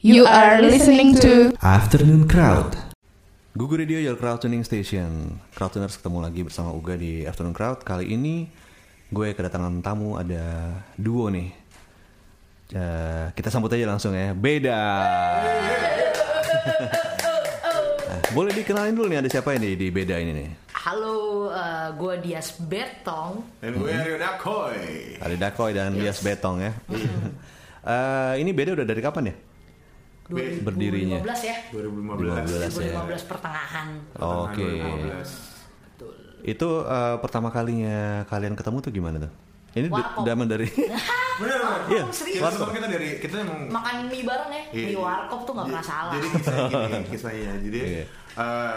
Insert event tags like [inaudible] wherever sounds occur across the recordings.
You are listening to Afternoon Crowd. Google Radio Your Crowd Tuning Station. Crowdtuners ketemu lagi bersama Uga di Afternoon Crowd. Kali ini gue kedatangan tamu ada duo nih. Eh, kita sambut aja langsung ya. Beda. Nah, [laughs] boleh dikenalin dulu nih ada siapa ini di Beda ini nih. Halo, eh, gue Dias Betong. Dan gue Rio Dakoy. Ada Dakoy dan Dias Betong ya. [laughs] Eh, ini Beda udah dari kapan ya? 2015 Berdirinya. ya. 2015. 2015 ya. 2015 pertengahan. Oke. 2015. Itu eh, pertama kalinya kalian ketemu tuh gimana tuh? Ini daman dari [laughs] Bener bener. Iya, serius? Kita kita dari kita emang Makan mie bareng ya Iya, di iya. warkop tuh gak Jadi- pernah salah. Jadi kisahnya gini, [laughs] kisahnya. Jadi Iya. eh,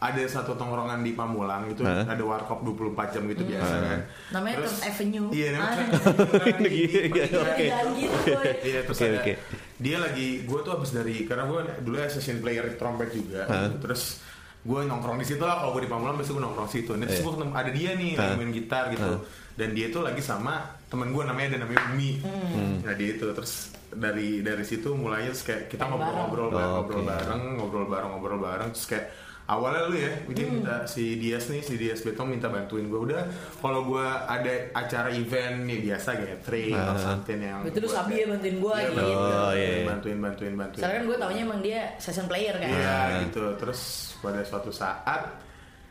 ada satu tongkrongan di Pamulang gitu, Hah? ada warkop 24 jam gitu biasa kan. Namanya Terus- Third Avenue. Iya, namanya Ah, Third Avenue. Iya, iya, oke. Jangan gitu. Iya terus Oke, ada oke. dia lagi gue tuh habis dari karena gue dulu session player trompet juga Hah? terus gue nongkrong di situ lah kalau gue di Pamulang biasanya gue nongkrong situ nah, terus Iya. gue ketemu ada dia nih lagi main gitar gitu Hah? dan dia tuh lagi sama temen gue namanya ada namanya Umi Hmm. nah dia itu terus dari dari situ mulainya terus kayak kita ngobrol-ngobrol bareng. ngobrol oke. bareng ngobrol bareng ngobrol bareng terus kayak awalnya lu ya dia Hmm. minta si Dias nih si Dias Betong minta bantuin gue udah kalau gue ada acara event nih biasa gathering Ah. atau something yang Itu terus Abi kayak- ya bantuin gue Iya, gitu. Oh, iya. bantuin bantuin bantuin Soalnya kan gue taunya emang dia session player kan. iya gitu terus pada suatu saat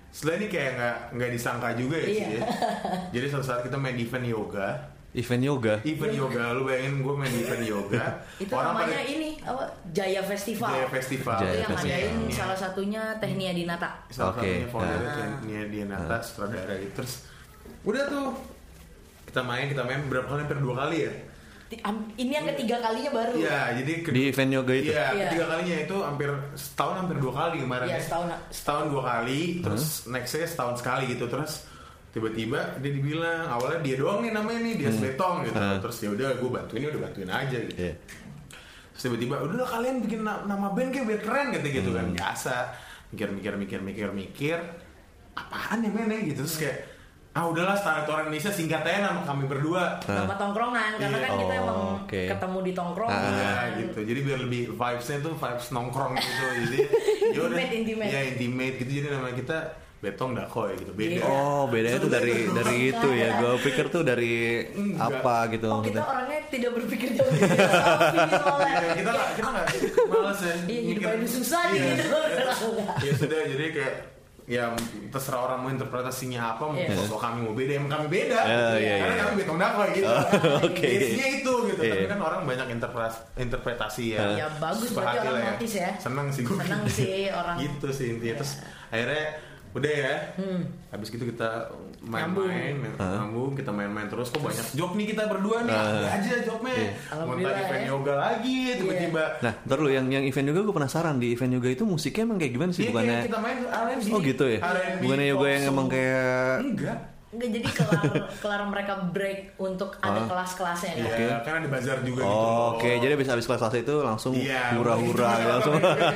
setelah ini kayak nggak nggak disangka juga ya sih Iya. ya. jadi suatu saat kita main event yoga event yoga. event yoga lu bayangin gue main event yoga [laughs] Itu namanya pada- ini apa? Jaya Festival. Jaya Festival Itu Jaya yang Festival. ngadain Iya. salah satunya Tehnia Dinata. salah Oke, satunya foundernya nah. Nia Dianata sutradara gitu terus udah tuh kita main kita main berapa kali hampir dua kali ya Ini yang ketiga kalinya baru. iya jadi ke- Di event yoga itu. Iya, Iya. ketiga kalinya itu hampir setahun hampir dua kali kemarin Iya, ya. setahun. Setahun dua kali, terus nextnya setahun sekali gitu, terus tiba-tiba dia dibilang awalnya dia doang nih namanya nih dia Betong gitu, Hmm. terus ya udah gue bantuin ya udah bantuin aja gitu. Iya. Terus tiba-tiba udah lah, kalian bikin na- nama band kayak biar keren gitu gitu Hmm. kan biasa mikir-mikir mikir-mikir mikir apaan ya men ya gitu terus kayak ah udahlah Starlet Orang Indonesia singkat aja nama kami berdua Nama tongkrongan karena Iya. kan kita Oh, emang oke. ketemu di tongkrongan. Ah. Iya gitu. Jadi biar lebih vibesnya tuh vibes nongkrong gitu. Jadi [laughs] ya udah. Intimate, intimate. Ya intimate gitu. Jadi nama kita Betong Dakoy gitu. Beda. Iya. Oh, bedanya tuh dari dari itu ya. Gue pikir tuh dari Enggak. apa gitu Oh kita orangnya tidak berpikir jauh. Iya, [laughs] kita nggak kita nggak malas ya. Iya, hidup aja susah Iya. gitu. [laughs] Ya sudah jadi kayak ya terserah orang mau interpretasinya apa mau Iya. sosok kami mau beda emang kami beda Iya, iya, karena iya. kami betong dakoy gitu [laughs] oke. isinya itu gitu Iya. tapi kan orang banyak interpretasi interpretasi ya Ya, bagus, berarti orang notice ya. seneng sih gue Seneng sih orang. gitu sih intinya terus akhirnya udah ya? Habis gitu kita main-main nyambung. kita main-main terus. Kok banyak job nih kita berdua nih? Ada aja jobnya mau tadi event ya. yoga lagi tiba-tiba. Nah, ntar lu yang yang event yoga gue penasaran. Di event yoga itu musiknya emang kayak gimana sih? Iya, bukannya? kita main R&B Oh gitu ya? R&B, Bukannya yoga yang emang kayak enggak Enggak jadi kelar [laughs] kelar mereka break untuk ada kelas-kelasnya kan. Iya, kan ada bazar juga gitu. Oh, Oke, jadi habis habis kelas kelas itu langsung Iya, hura-hura gitu. [laughs] gitu langsung.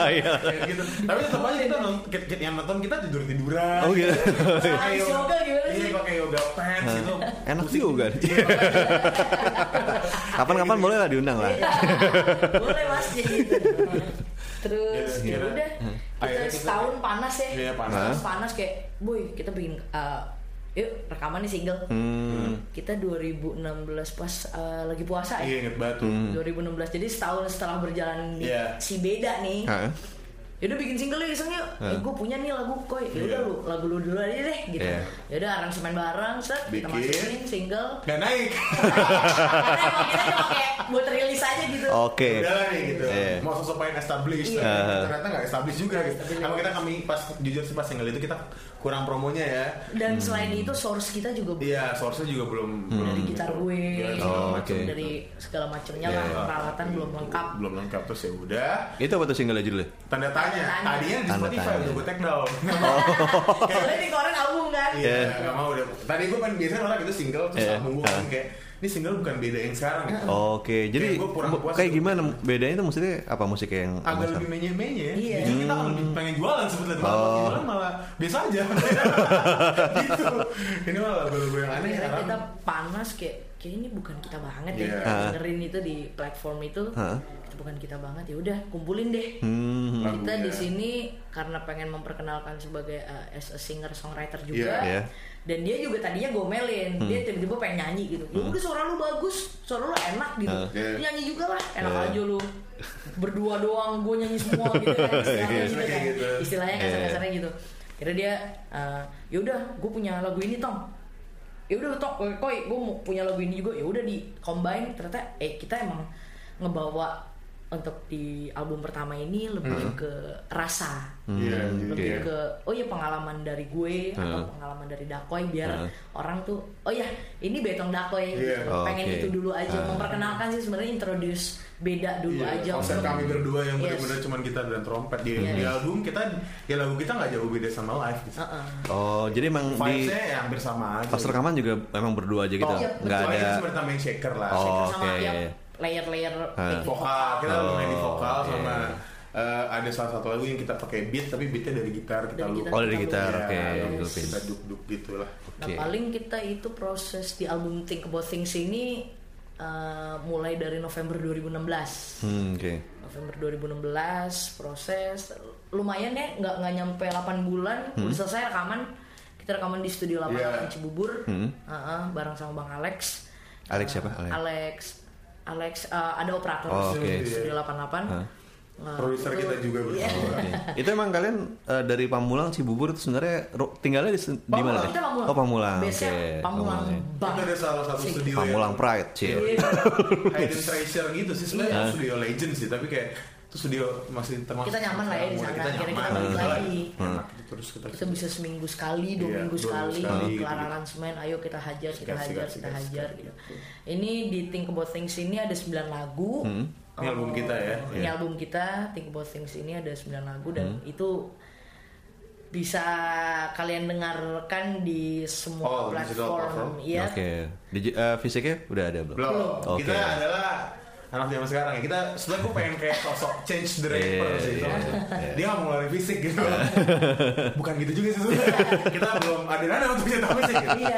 Iya. Kayak gitu. Tapi tetap aja kita nonton, yang nonton kita tidur tiduran. Oh gitu. Habis [laughs] yoga gimana sih? Iya, pakai yoga pants gitu. Enak juga. Kapan-kapan boleh lah diundang lah. Iya. Boleh mas jadi gitu. Terus Iya, ya udah kita setahun panas ya. Iya, panas. Setahun panas kayak, boy kita bikin uh, yuk rekaman nih single. Hmm. Kita 2016 pas uh, lagi puasa Iya, ya. inget batu. 2016 jadi setahun setelah berjalan di Iya. si beda nih. Hah? Yaudah bikin single yuk iseng yuk. Eh, gue punya nih lagu koi. Yaudah Iya. lu lagu lu dulu aja deh gitu. Iya. Yaudah aransemen bareng set kita Bikin. masukin single. Gak naik. [laughs] Karena emang kita cuma kayak buat rilis aja gitu. Oke. Udah lah nih gitu. Iya. Mau sosok pengen established, Iya. tapi Ah. ternyata gak established juga gitu. Emang kita kami pas jujur sih pas single itu kita kurang promonya ya. Dan selain itu source kita juga Iya, source-nya juga belum belum dari gitar gue, Iya, segala Oh, macem, oke. dari segala macamnya Iya, lah iya. peralatan belum lengkap. belum lengkap terus ya udah Itu apa tuh single tanda tanya Tanda tanya. tadinya di Tanda Spotify tanya. udah gue take down [laughs] Soalnya ini kemarin album kan. Iya, nggak mau udah. Tadi gue pengen biasanya orang itu single terus Iya. album gue kan kayak ini single bukan beda yang sekarang gitu. Oke, jadi Kayak gua kurang puas kayak gitu. gimana bedanya itu maksudnya apa musik yang agak lebih menye-menye. Iya. Jadi kita kan lebih pengen jualan sebetulnya. Malah Oh. jualan malah biasa aja. [laughs] gitu. Ini malah lagu-lagu yang aneh kita panas kayak kayak ini bukan kita banget deh Iya. Ah. dengerin itu di platform itu itu bukan kita banget ya udah kumpulin deh Hmm. kita di sini karena pengen memperkenalkan sebagai uh, as a singer songwriter juga Iya. Iya. Dan dia juga tadinya gomelin dia Hmm. tiba-tiba pengen nyanyi gitu. Ya udah suara lu bagus. Suara lu enak gitu. Ah. Iya. Lu nyanyi juga lah. Enak Iya. aja lu. Berdua doang gue nyanyi semua gitu kan. [laughs] Istilahnya Iya, gitu kan. gitu. istilahnya Iya. kasar-kasarnya gitu. Kira dia uh, ya udah gue punya lagu ini tong. Ya udah tok koi gue mau punya lagu ini juga. Ya udah di combine ternyata eh kita emang ngebawa untuk di album pertama ini lebih ke rasa Iya, lebih gitu ya. ke oh ya pengalaman dari gue atau Hmm. pengalaman dari Dakoy biar Hmm. orang tuh oh ya ini betong Dakoy Iya. gitu. Oh, pengen oke. itu dulu aja Hmm. memperkenalkan sih sebenarnya introduce beda dulu Iya, aja konsep kami berdua yang Yes. benar-benar cuman gitar dan trompet di, Iya. di album kita ya lagu kita nggak jauh beda sama live gitu. Heeh. Oh, jadi emang di Vibes-nya ya hampir sama aja. pas rekaman juga emang berdua aja gitu. Oh, Nggak ada kita cuma tambahin shaker lah. Oh, Shaker sama oke. Layer-layer backing vokal kita Oh, lumayan di vokal iya, sama iya. eh, ada salah satu lagu yang kita pakai beat tapi beatnya dari gitar kita Dari lu gitar. Oh, dari gitar. lu- Oke, Yes. Lupin. kita duk duk gitu lah Nah paling kita itu proses di album Think About Things ini uh, mulai dari November 2016 Hmm, oke. November 2016 proses lumayan ya nggak nggak nyampe 8 bulan udah selesai rekaman kita rekaman di studio 88 Iya. Cibubur Hmm. Uh-uh, bareng sama Bang Alex Alex Uh, siapa? Alex. Alex Alex uh, ada operator Oh, di studio 88 Hah. Uh, Produser kita juga iya. bersama. Oke. Itu emang kalian eh, dari Pamulang Cibubur itu sebenarnya ro- tinggalnya di, di mana Pamulang, deh? kita Pamulang. Oh, Pamulang. Oke. Base-nya Pamulang. ya. Bang. Itu ada salah satu Sih. studio Pamulang yang Pride, cie. Iya. hidden treasure gitu sih sebenarnya Iya. studio legend sih tapi kayak itu studio masih termasuk Kita nyaman lah ya di Kita sana. nyaman. Akhirnya kita balik Enak lagi. Enak gitu, terus kita kita bisa seminggu sekali dua Iya, minggu dua sekali, minggu sekali, kelar gitu. aransemen ayo kita hajar kita Sikat, hajar sikat, kita sikat, hajar sikat, gitu ini di Think About Things ini ada 9 lagu Hmm. Ini album kita ya, ini iya. album kita Think About Things ini ada 9 lagu dan Hmm. itu bisa kalian dengarkan di semua Oh, platform platform. Iya. Oke. Digi- eh, fisiknya udah ada belum? belum Oke. kita adalah anak zaman sekarang ya kita sebenarnya gue pengen kayak sosok change the rapper Iya, sih iya, tau gak sih? iya. dia nggak mau ngeluarin fisik gitu [laughs] bukan gitu juga sih sebenarnya. kita belum ada dana untuk nyetak fisik gitu. Iya.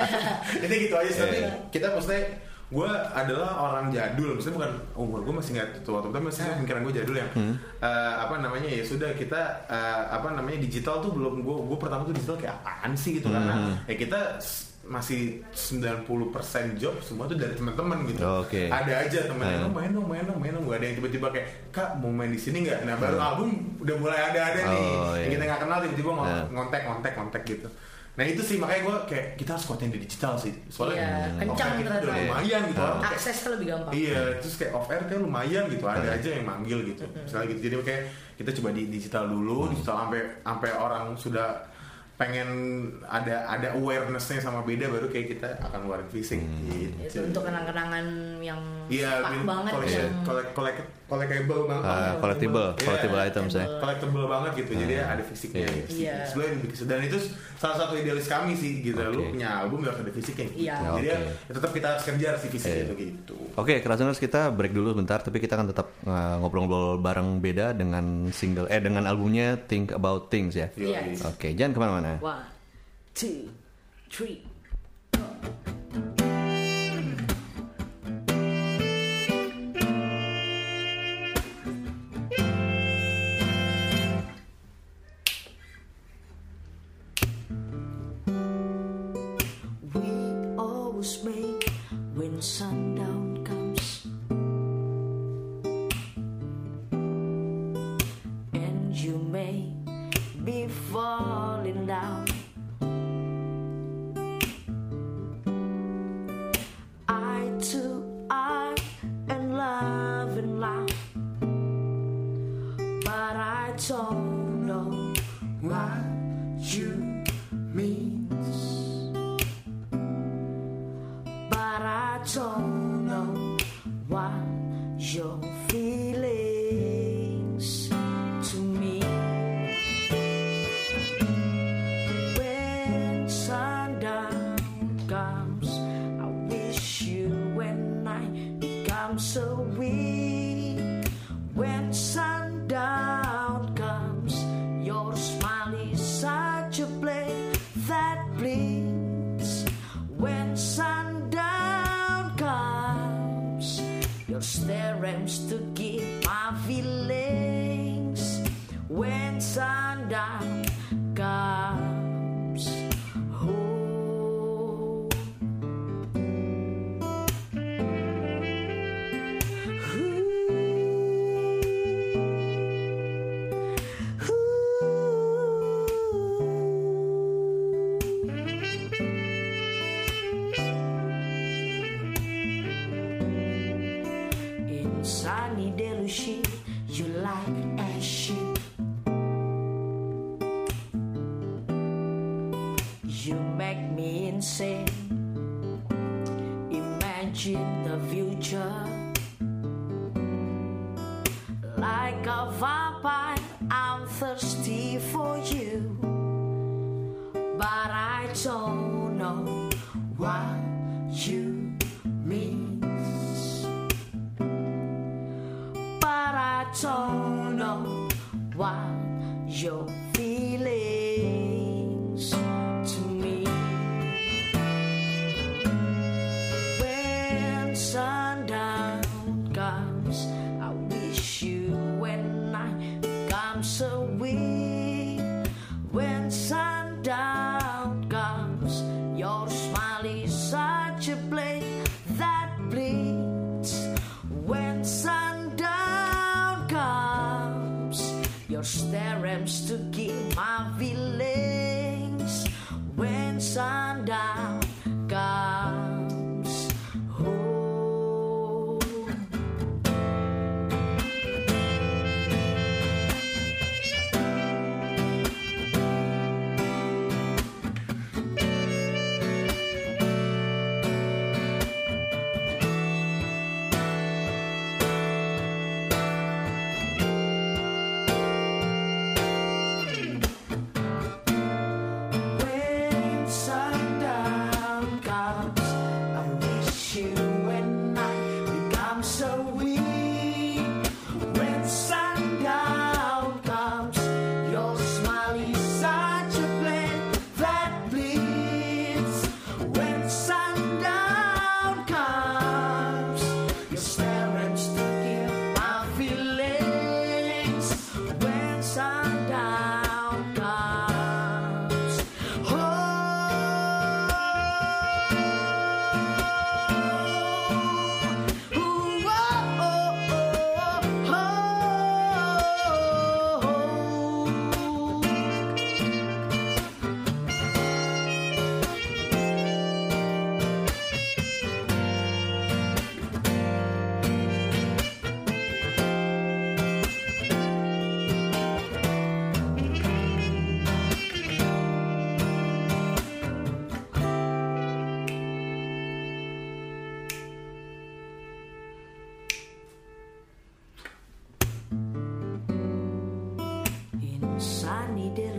jadi gitu aja sih tapi Iya. kita maksudnya gue adalah orang jadul maksudnya bukan umur gue masih nggak tua tapi maksudnya pikiran gue jadul yang Hmm. eh, apa namanya ya sudah kita eh, apa namanya digital tuh belum gue gue pertama tuh digital kayak apaan sih gitu karena Hmm. ya kita masih 90% job semua tuh dari teman-teman gitu. Oke. ada aja temennya Hmm. "Oh, main dong main dong main dong. Gak ada yang tiba-tiba kayak kak mau main di sini nggak? Nah baru album udah mulai ada ada nih. Oh, yang iya. kita nggak kenal tiba-tiba ng- Nah. ngontek ngontek ngontek gitu. Nah itu sih makanya gue kayak kita harus kuatin di digital sih. Soalnya Iya, off kencang kita udah ternyata. lumayan gitu. Orang kayak, aksesnya lebih gampang. Iya terus kayak off air kayak lumayan gitu. Ada aja yang manggil gitu. Misalnya gitu. Jadi kayak kita coba di digital dulu Hmm. digital sampai sampai orang sudah pengen ada ada awarenessnya sama beda baru kayak kita akan ngeluarin fisik Hmm. itu gitu untuk kenang-kenangan yang Iya, pak ini banget collection- yang collect, collect, collectible banget. Ah, collectible, Iya, collectible items ya. collectible banget gitu. Jadi Hmm. ada fisiknya. Iya. gitu. Iya. Sebenarnya dan itu salah satu idealis kami sih gitu. Lu Oke. punya album ya harus ada fisiknya. Gitu. Iya. Jadi ya, Oke. ya tetap kita harus kejar si fisik Iya. itu gitu. Oke, Krasuners kita break dulu bentar, tapi kita akan tetap uh, ngobrol-ngobrol bareng beda dengan single eh dengan albumnya Think About Things ya. Iya. Yoi. Oke, jangan one two three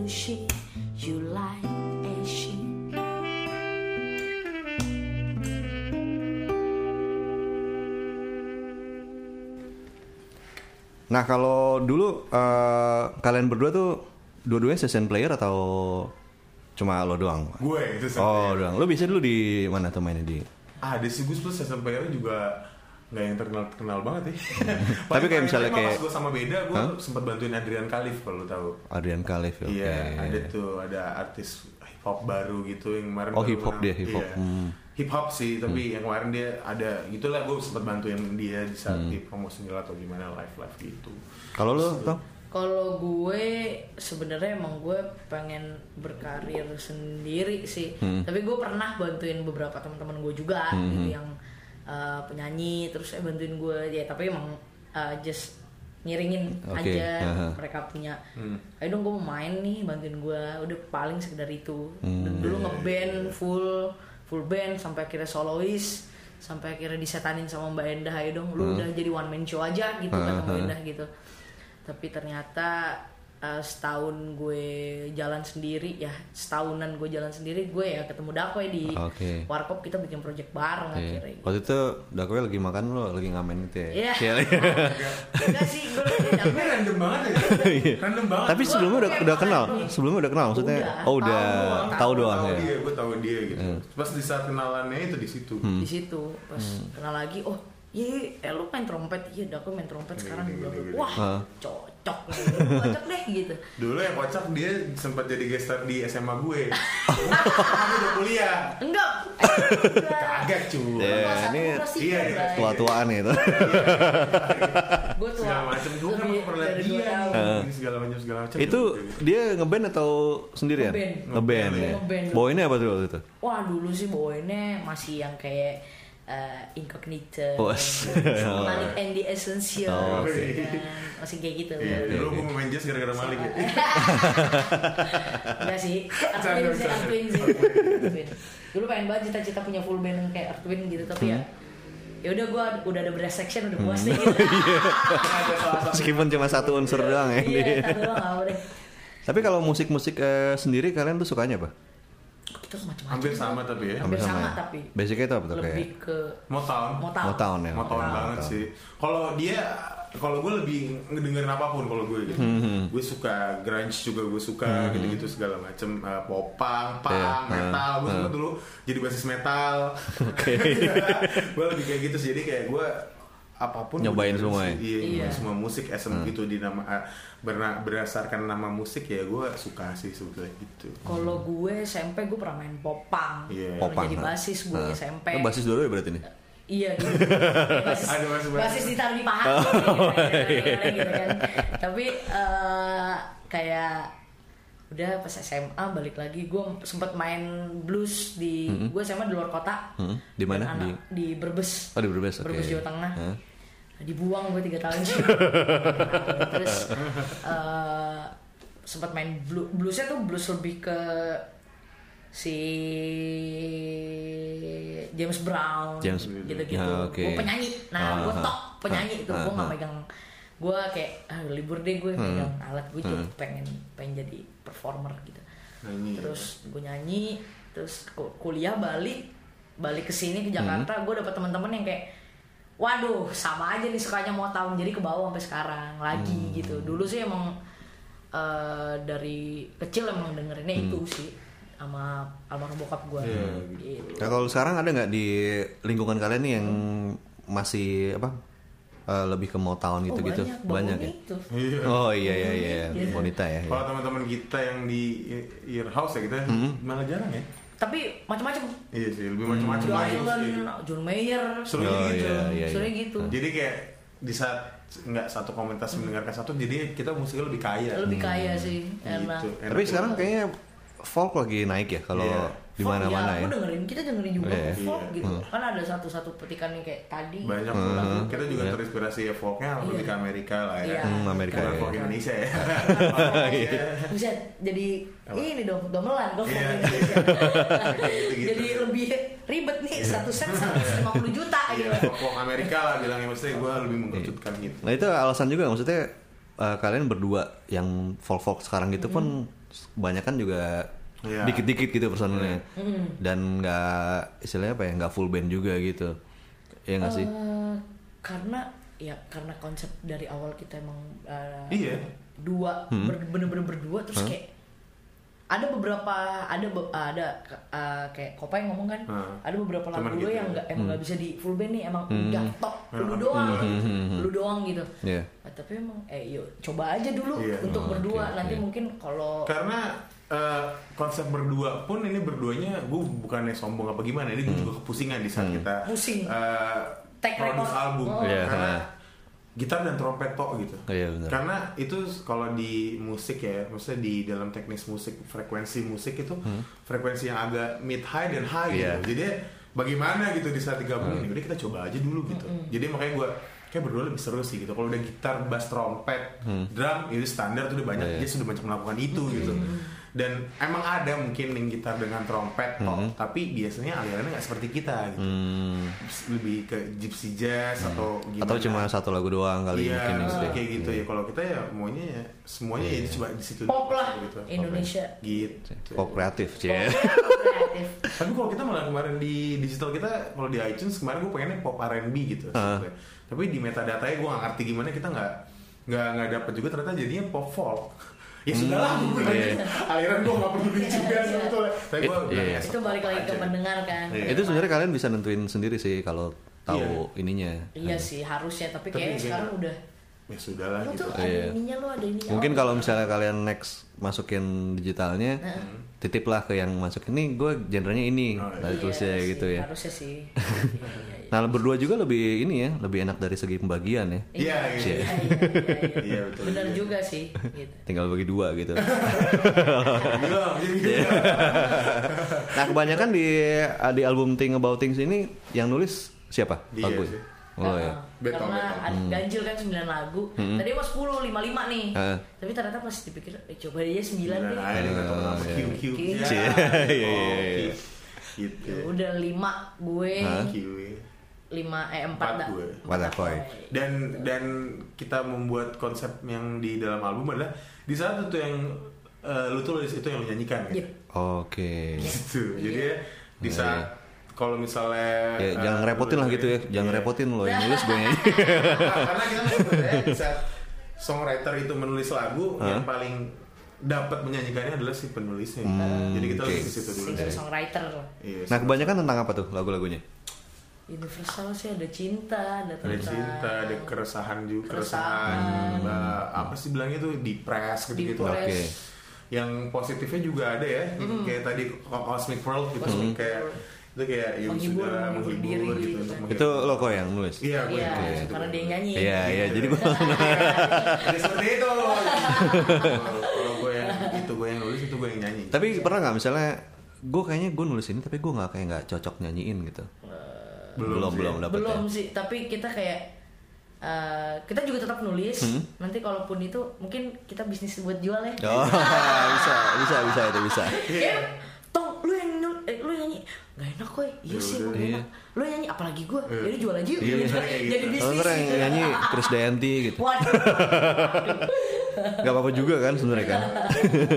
delusion, you like. Nah kalau dulu eh, kalian berdua tuh dua-duanya session player atau cuma lo doang? Gue itu Oh sampai- doang. Lo bisa dulu di mana tuh mainnya di? Ada sih Gus plus SMP juga nggak yang terkenal terkenal banget ya. [laughs] Tapi kayak misalnya kayak- gue sama beda, gue Hah? sempat bantuin Adrian Khalif kalau tahu. Adrian Khalif ya. Iya, oke. ada tuh ada artis hip hop baru gitu yang kemarin. Oh, hip hop dia, hip hop. Iya. Hmm. Hip hop sih, tapi yang kemarin dia ada gitulah gue sempat bantuin dia di saat Hmm. di promosi atau gimana live live gitu. Kalau lo tau? Kalau gue sebenarnya emang gue pengen berkarir sendiri sih. Hmm. Tapi gue pernah bantuin beberapa teman-teman gue juga Hmm. gitu yang uh, penyanyi terus saya bantuin gue. Ya tapi emang uh, just ngiringin Oke, aja. aha. mereka punya. Hmm. ayo dong gue mau main nih bantuin gue udah paling sekedar itu. Hmm. Dan dulu ngeband full full band sampai akhirnya solois sampai akhirnya disetanin sama Mbak Endah. Ayo dong lu udah jadi one man show aja gitu kata Mbak Hmm. Endah gitu. Tapi ternyata uh, setahun gue jalan sendiri ya setahunan gue jalan sendiri gue ya ketemu Dakoy di Oke. Warkop kita bikin project bareng Oke. akhirnya gitu. Waktu itu Dakoy lagi makan lo lagi ngamen itu ya? Iya. Iya. [laughs] Enggak sih gue lagi Ini Dakoy random banget ya. random banget. Tapi sebelumnya udah udah kenal, sebelumnya udah kenal maksudnya. Udah, oh udah tahu tahu doang tahu ya. dia, gue tahu dia gitu. Pas di saat kenalannya itu di situ. Hmm. di situ pas kenal lagi oh iya eh lu main trompet iya Dakoy main trompet sekarang Gini, bla bla. gini, gini. wah cocok Lu ajak deh gitu. Dulu yang kocak dia sempat jadi gestar di SMA gue. Aku [laughs] udah kuliah. Enggak. Kagak cu. Iya, ini iya, iya. tua-tuaan gitu [laughs] Gue tua. Segala macam gue kan pernah dia ini segala macam segala macam. itu dia ngeband atau sendirian Ngeband. ngeband ya bawainnya apa tuh waktu itu Wah dulu sih bawainnya masih yang kayak eh, incognito, Oh, [laughs] Malik and the Essential, Oh, oke. kan? masih kayak gitu. Iya, Oke, dulu gue mau main jazz gara-gara Malik ya. Enggak sih, Artwin sih. Artwin sih. Artwin. Dulu pengen banget cita-cita punya full band yang kayak Artwin gitu, tapi ya ya udah gue udah ada brass section udah puas deh gitu. Ada salah satu meskipun cuma satu unsur doang ya Iya, satu doang deh. tapi kalau musik-musik eh, sendiri kalian tuh sukanya apa Kita macam-macam. hampir sama tapi ya. Hampir sama, ya? tapi basicnya itu apa tuh lebih kayak ke Motown. Motown. Motown ya Motown Motown. banget sih. Kalau dia kalau gue lebih ngedengerin apa pun kalau gue gitu. Hmm, Gue suka grunge juga gue suka gitu-gitu segala macem uh, popang, punk, Iya, metal. Gue suka hmm. dulu jadi basis metal. [laughs] Oke. gue lebih kayak gitu sih. Jadi kayak gue apa pun Nyobain semua ya? Iya, Iya. semua musik SM gitu di nama uh, berna- berdasarkan nama musik ya gue suka sih sebetulnya gitu. Kalau gue SMP gue pernah main popang, Iya. Pernah Popang, jadi basis gue Nah. SMP. Oh, basis dulu ya berarti nih Iya gitu. [laughs] basis, basis- basis. ditaruh di paha gitu, gitu, gitu kan. Tapi eh, kayak udah pas SMA balik lagi gue sempat main blues di gue SMA di luar kota. Hmm, di mana? Anak- di Brebes. Oh, di Brebes, oke. Brebes Jawa Tengah. Hah? Dibuang gue tiga tahun sih. [laughs] Terus eh, sempat main blues. Bluesnya tuh blues lebih ke si James Brown James- gitu-gitu. Ah, oke. Gue penyanyi. Nah, Ah, gue ah. top penyanyi Ah, itu. ah, Gue nggak megang gue kayak ah, libur deh gue megang alat gue juga pengen pengen jadi performer gitu. Nyanyi. Terus gue nyanyi, terus ku- kuliah balik balik ke sini ke Jakarta, gue dapet teman-teman yang kayak waduh sama aja nih sukanya mau tahun jadi ke bawah sampai sekarang lagi gitu. Dulu sih emang eh, dari kecil emang dengerinnya itu sih sama almarhum bokap gue. Iya, gitu. Nah, kalau sekarang ada nggak di lingkungan kalian nih yang masih apa eh, lebih ke Motown Oh, gitu-gitu banyak, banyak, Bang ya itu. Iya. oh iya iya iya Iya. wanita ya, ya. Kalau teman-teman kita yang di earhouse ya kita malah jarang ya. Tapi macam-macam. Iya sih, lebih macam-macam John lagi sih. John Mayer, Seru Oh, gitu. iya, iya, iya. gitu. Jadi kayak di saat nggak satu komunitas mendengarkan satu, jadi kita musiknya lebih kaya. Lebih kaya sih, enak. Gitu. tapi sekarang kayaknya folk lagi naik ya kalau Iya. Di Folk, mana-mana ya. ya, Aku dengerin, kita dengerin juga Iya. kok folk Iya. gitu. Kan ada satu-satu petikan yang kayak tadi. banyak Hmm. lagu. Kita juga Iya. terinspirasi ya folknya lebih ke Amerika lah ya. Iya. Hmm, Amerika Bukan ya. folk Indonesia ya. [laughs] Iya. Bisa jadi Apa? ini dong, kok Iya. [laughs] Indonesia. Gitu-gitu. Jadi lebih ribet nih, satu set 150 juta gitu. Iya, folk Amerika lah bilangnya maksudnya gue lebih mengkerucutkan gitu. Nah itu alasan juga maksudnya eh, kalian berdua yang folk folk sekarang gitu pun banyak kan juga Iya. dikit-dikit gitu personilnya dan nggak istilahnya apa ya nggak full band juga gitu ya nggak sih Eh, karena ya karena konsep dari awal kita emang eh, Iya. dua Hmm. ber- bener-bener berdua terus kayak ada beberapa ada be- ada eh, kayak Kopai ngomong kan Hmm. ada beberapa Cuman lagu gitu yang ya. nggak emang nggak bisa di full band nih emang udah top lu Hmm. doang Hmm. lu doang gitu Iya. Nah, tapi emang eh yuk coba aja dulu Iya. untuk Oh, berdua oke, nanti oke. mungkin kalau Karena eh, konsep berdua pun ini berduanya gue bukannya sombong apa gimana ini gue juga kepusingan di saat kita Pusing. eh, Take produce record. album Oh. Iya. karena gitar dan trompet tok gitu Iya, benar. karena itu kalau di musik ya maksudnya di dalam teknis musik frekuensi musik itu frekuensi yang agak mid high dan high Hmm. Hmm. gitu jadi bagaimana gitu di saat digabungin udah kita coba aja dulu gitu jadi makanya gue kayak berdua lebih seru sih gitu kalau udah gitar bass trompet drum itu standar tuh udah banyak Hmm. Iya. dia sudah banyak melakukan itu gitu dan emang ada mungkin yang gitar dengan trompet tok, tapi biasanya alirannya nggak seperti kita gitu Hmm. lebih ke gypsy jazz atau gimana atau cuma satu lagu doang kali iya, mungkin gitu. kayak gitu ya. Kalau kita ya maunya ya semuanya ya coba di situ. Pop lah, gitu. Indonesia. Gitu. pop kreatif cie kreatif Tapi kalau kita malah kemarin di digital kita kalau di iTunes kemarin gue pengennya pop R&B gitu. Sebetulnya. Tapi di metadatanya gue gak ngerti gimana kita nggak nggak nggak dapet juga ternyata jadinya pop folk. Ya sudah lah, gue iya. aliran gue gak peduli juga Iya. sebetulnya. Tapi gue Iya, iya. itu balik lagi ke pendengar kan Iya. itu sebenarnya kalian bisa nentuin sendiri sih kalau tahu ininya Iya sih harusnya tapi Tapi kayaknya kayak- sekarang udah ya sudah lah gitu tuh ada Iya. ininya lu ada ini. Mungkin kalau misalnya kalian next masukin digitalnya, titiplah ke yang masuk ini. Gue genrenya ini, Oh, iya. dari tulisnya gitu ya. Harusnya sih. [laughs] Iya, iya, iya. Nah berdua juga lebih ini ya, lebih enak dari segi pembagian ya. Iya, Iya, iya. iya, iya, iya. Iya, betul. Benar Iya. juga sih. Gitu. Tinggal bagi dua gitu. Gitu. nah kebanyakan di di album Think About Things ini yang nulis siapa? Dia Bagus. sih. Oh ya. Beto, Karena beto. ada ganjil kan 9 lagu. Tadi mau 10, 5, 5 nih. Heeh. Tapi ternyata pas dipikir, eh, coba aja 9 Nah, deh. iya. Q Q. Ya. Iya, iya, Oh, iya. Gitu. Ya Udah 5 gue, Q. 5 eh 4 Empat dah. gue. Empat Akoy. Dan dan kita membuat konsep yang di dalam album adalah di saat itu yang eh, lu tulis itu yang lu nyanyikan kan. Yep. Oke. Gitu. Jadi ya di saat kalau misalnya Ya, eh, jangan repotin lah gitu ya, jangan Iya. repotin loh yang nulis gue nyanyi. [laughs] karena kita sebenarnya di saat songwriter itu menulis lagu yang paling dapat menyanyikannya adalah si penulisnya. Jadi kita oke. lebih ke situ dulu. Singer songwriter. Iya. Nah kebanyakan tentang apa tuh lagu-lagunya? Universal sih ada cinta, ada ada tentang cinta, ada keresahan juga, Keresahan. keresahan, apa sih bilangnya tuh depres gitu gitu. Oke. Yang positifnya juga ada ya, kayak tadi Cosmic World gitu, kayak itu kayak ya Menghibur, sudah menghibur menghibur diri gitu gitu. untuk. Itu lo kok yang nulis? Iya, gue Iya, nulis itu. karena dia yang nyanyi. Iya iya, jadi gue [laughs] Jadi seperti itu. Kalau gue yang itu gue yang nulis itu gue yang nyanyi. Tapi pernah nggak misalnya gue kayaknya gue nulis ini tapi gue nggak kayak nggak cocok nyanyiin gitu. Belum belum sih. belum dapet belum ya. sih tapi kita kayak eh, kita juga tetap nulis Hmm. nanti kalaupun itu mungkin kita bisnis buat jual ya Oh [laughs] bisa bisa bisa itu bisa. Kayak, tong lu yang nyul- eh, lu nyanyi kok iya sih udah. gak Iya. yang nyanyi apalagi gue jadi jual aja yuk Iya, Gitu. gitu. jadi Kalau bisnis yang nyanyi Chris Dayanti gitu. waduh [laughs] Gak apa-apa juga kan sebenarnya kan.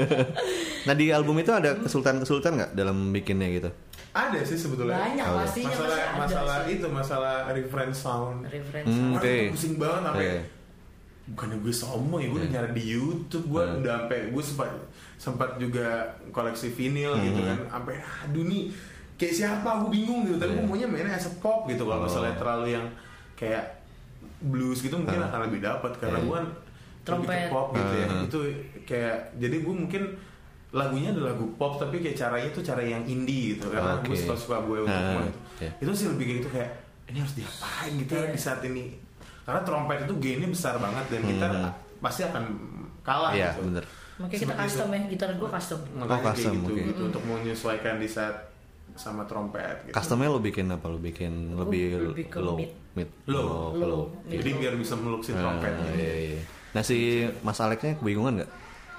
[laughs] nah di album itu ada kesulitan-kesulitan nggak dalam bikinnya gitu? Ada sih sebetulnya. banyak Oh, iya. pastinya masalah ada masalah sih. itu masalah reference sound. reference Hmm, oke. tuh pusing banget sampai Oke. bukannya gue sombong ya gue udah nyari di YouTube gue Hmm. udah sampai gue sempat sempat juga koleksi vinil Hmm. gitu kan sampai aduh nih kayak siapa gue bingung gitu tapi gue maunya mainnya as a pop gitu kalau. Oh. misalnya terlalu yang kayak blues gitu mungkin Hmm. akan lebih dapat karena Iya. gue kan lebih ke Trompet. pop gitu ya Hmm. itu kayak jadi gue mungkin lagunya adalah lagu pop tapi kayak caranya tuh cara yang indie gitu karena gue Oke. suka suka gue untuk Ah, mau itu iya. itu sih lebih kayak gitu kayak ini harus diapain gitu ya Iya. di saat ini karena trompet itu gainnya besar banget dan kita Hmm. pasti akan kalah Iya gitu bener. makanya kita Seperti custom itu. ya gitar gue custom Makanya Oh, custom, kayak gitu, oke. gitu untuk menyesuaikan di saat sama trompet gitu. Customnya lo bikin apa? Lo bikin lebih, lebih ke low, mid. mid, Low. Oh, Low. low. Jadi biar bisa meluk si trompetnya. Ah, iya, iya. Nah si Mas Alexnya kebingungan nggak?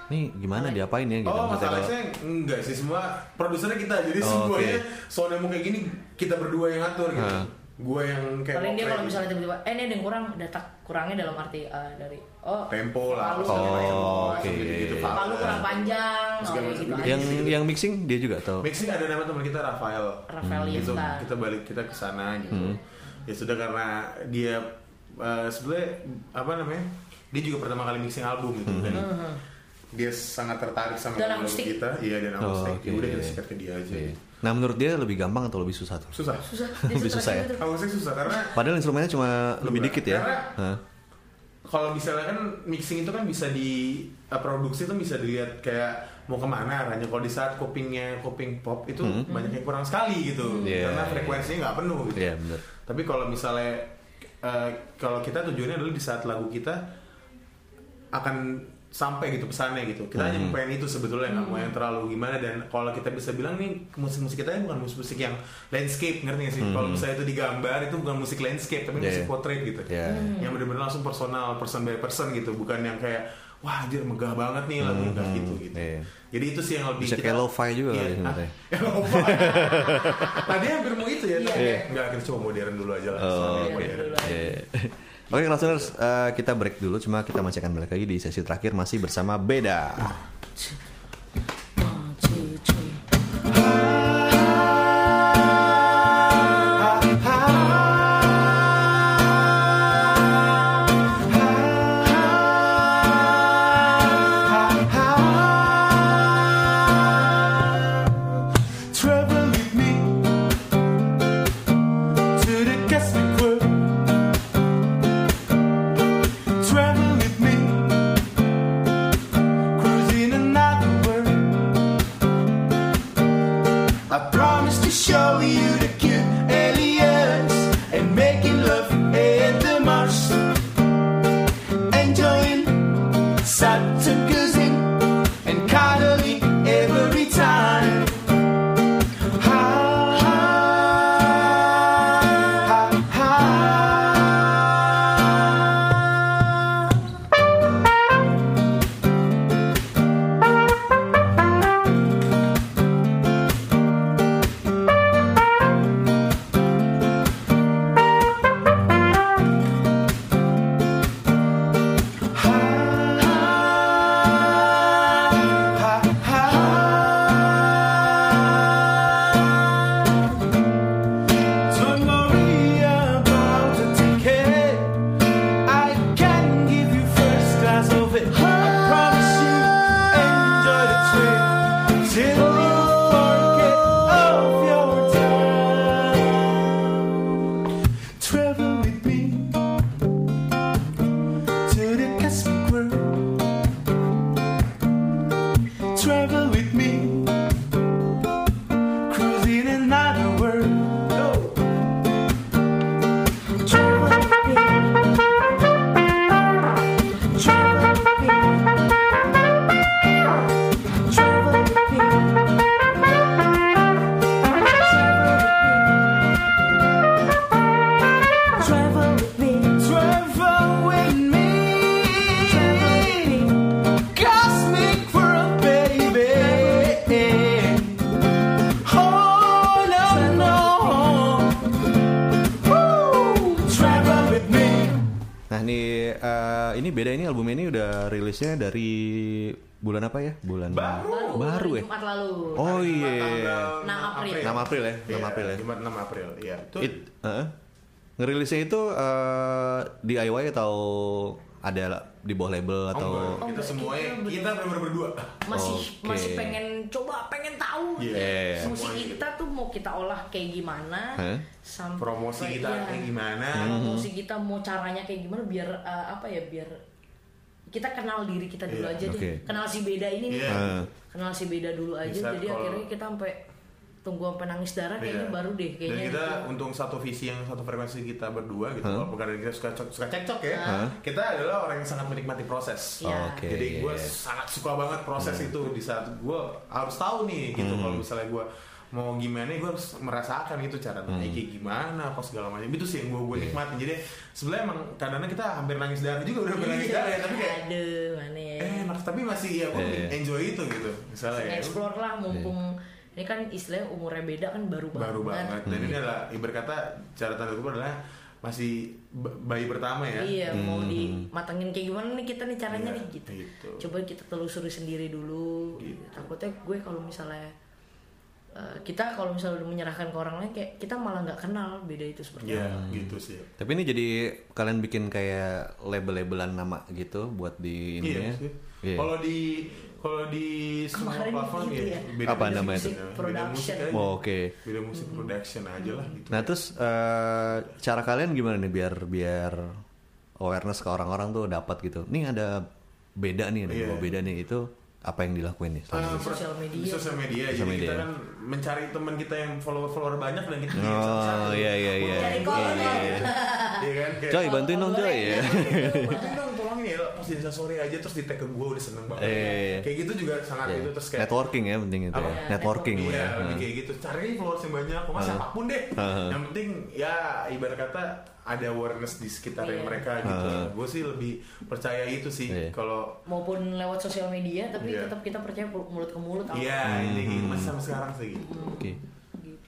Nih gimana diapain ya gitu? Oh, kalau- masalahnya enggak sih semua produsernya kita. Jadi Oh, semuanya oke. soalnya mau kayak gini kita berdua yang ngatur gitu. Ah. Gue yang kayak paling dia kalau misalnya tiba-tiba eh ini ada yang kurang data kurangnya dalam arti eh, dari oh tempo lah, Oh, macam, oke. langsung gitu-gitu. palu kurang panjang Segala oh, gitu gitu. aja yang sih. yang mixing dia juga atau? Mixing ada nama teman kita Rafael. Rafael Gitu, Yesta. kita balik kita ke sana gitu. Hmm. Ya sudah karena dia eh, sebenarnya apa namanya? Dia juga pertama kali mixing album gitu dan dia sangat tertarik sama Dan kita. Iya dan Oh, akustik. oke. Ya udah kita sikat ke dia aja. Iya. Nah menurut dia lebih gampang atau lebih susah tuh? Susah. susah [laughs] Lebih susah ya? Akustik susah karena Padahal instrumennya cuma lebih Dua. dikit ya. Karena- kalau misalnya kan mixing itu kan bisa di uh, produksi itu bisa dilihat kayak mau ke mana arahnya kalau di saat copingnya coping pop itu banyak yang kurang sekali gitu Iya, karena iya. frekuensinya nggak penuh gitu Iya bener. tapi kalau misalnya uh, kalau kita tujuannya adalah di saat lagu kita akan sampai gitu pesannya gitu. Kita hanya mau pengen itu sebetulnya nggak mau yang terlalu gimana. Dan kalau kita bisa bilang nih musik-musik kita ini bukan musik-musik yang landscape ngerti gak sih? Kalau misalnya itu digambar itu bukan musik landscape tapi Iya, musik iya. portrait gitu. Iya. yang benar-benar langsung personal person by person gitu. Bukan yang kayak wah anjir megah banget nih lagu enggak gitu gitu. Iya. jadi itu sih yang lebih Bisa kayak lo-fi juga iya, kali ah, ya, [laughs] tadi hampir mau itu ya Iya. tapi enggak kita coba modern dulu aja lah. Oh, modern. Iya. Oke, listeners, eh, kita break dulu. Cuma kita masih akan balik lagi di sesi terakhir masih bersama Beda. April. 6 April ya, 6 Iya, April ya. Jumat 6 April. Iya. Itu It, heeh. ngerilisnya itu eh, DIY atau ada di bawah label Oh, atau enggak. Oh, kita enggak, semuanya kita kita berdua. masih Oke. masih pengen coba pengen tahu Iya. Iya. musik Semuanya kita tuh mau kita olah kayak gimana Hah? sampai Promosi kita iya. kayak gimana. promosi kita mau caranya kayak gimana biar eh, apa ya biar kita kenal diri kita dulu Iya, aja deh oke. kenal si beda ini nih Iya. Heeh. kenal si beda dulu aja Bisa jadi kalau- akhirnya kita sampai tunggu sampai nangis darah kayaknya Iya. baru deh kayaknya Dan kita gitu. untung satu visi yang satu frekuensi kita berdua gitu. Hah? Walaupun kadang kita suka suka cekcok ya. Hah? Kita adalah orang yang sangat menikmati proses. Iya. Oke. Jadi gue iya. sangat suka banget proses Hmm. itu di saat gue harus tahu nih gitu kalau misalnya gue mau gimana gue harus merasakan itu cara Hmm. naik kayak gimana apa segala macam itu sih yang gue gue nikmatin jadi sebenarnya emang kadang-kadang kita hampir nangis darah juga udah hampir nangis darah ya tapi kayak aduh mana ya eh enak tapi masih ya gue Iya. enjoy itu gitu misalnya ya explore lah mumpung ini kan istilahnya umurnya beda kan baru banget baru banget dan Hmm. ini adalah ibarat kata cara tanda kutip adalah masih bayi pertama ya Iya, mau dimatengin kayak gimana nih kita nih caranya Iya, nih gitu. gitu. Coba kita telusuri sendiri dulu. Gitu. Takutnya gue kalau misalnya eh, kita kalau misalnya udah menyerahkan ke orang lain kayak kita malah nggak kenal beda itu seperti ya apa. gitu sih Tapi ini jadi kalian bikin kayak label-labelan nama gitu buat di iya ininya. sih Iya. kalau di kalau di semua Kemarin platform gitu ya, ya. beda Apa beda namanya musik, itu? beda Production. musik. Oh, oke. beda musik production aja lah gitu Nah terus eh, cara kalian gimana nih biar biar awareness ke orang-orang tuh dapat gitu. Nih ada beda nih, ada dua beda nih itu apa yang dilakuin nih? per- Sosial media. di sosial media Sosial jadi media. kita kan mencari teman kita yang follower follower banyak dan kita Oh satu-satu. iya iya iya. Cari Iya, iya, iya. Iya kan Coy bantuin dong coy ya. Bantuin dong ya pas di story aja terus di tag ke gue udah seneng banget iya. kayak gitu juga sangat Iya. itu terus kayak Networking ya penting itu Apa? ya. Networking Iya, ya. lebih kayak gitu. Cari followers yang banyak, kok nggak siapa pun deh. Heeh. Yang penting ya ibarat kata ada awareness di sekitar Iya. mereka gitu. Heeh. Gue sih lebih percaya itu sih. Iya. Kalau Maupun lewat sosial media tapi Iya. tetap kita percaya mulut ke mulut. iya ini Hmm. gitu masih sampai sekarang sih gitu. Oke.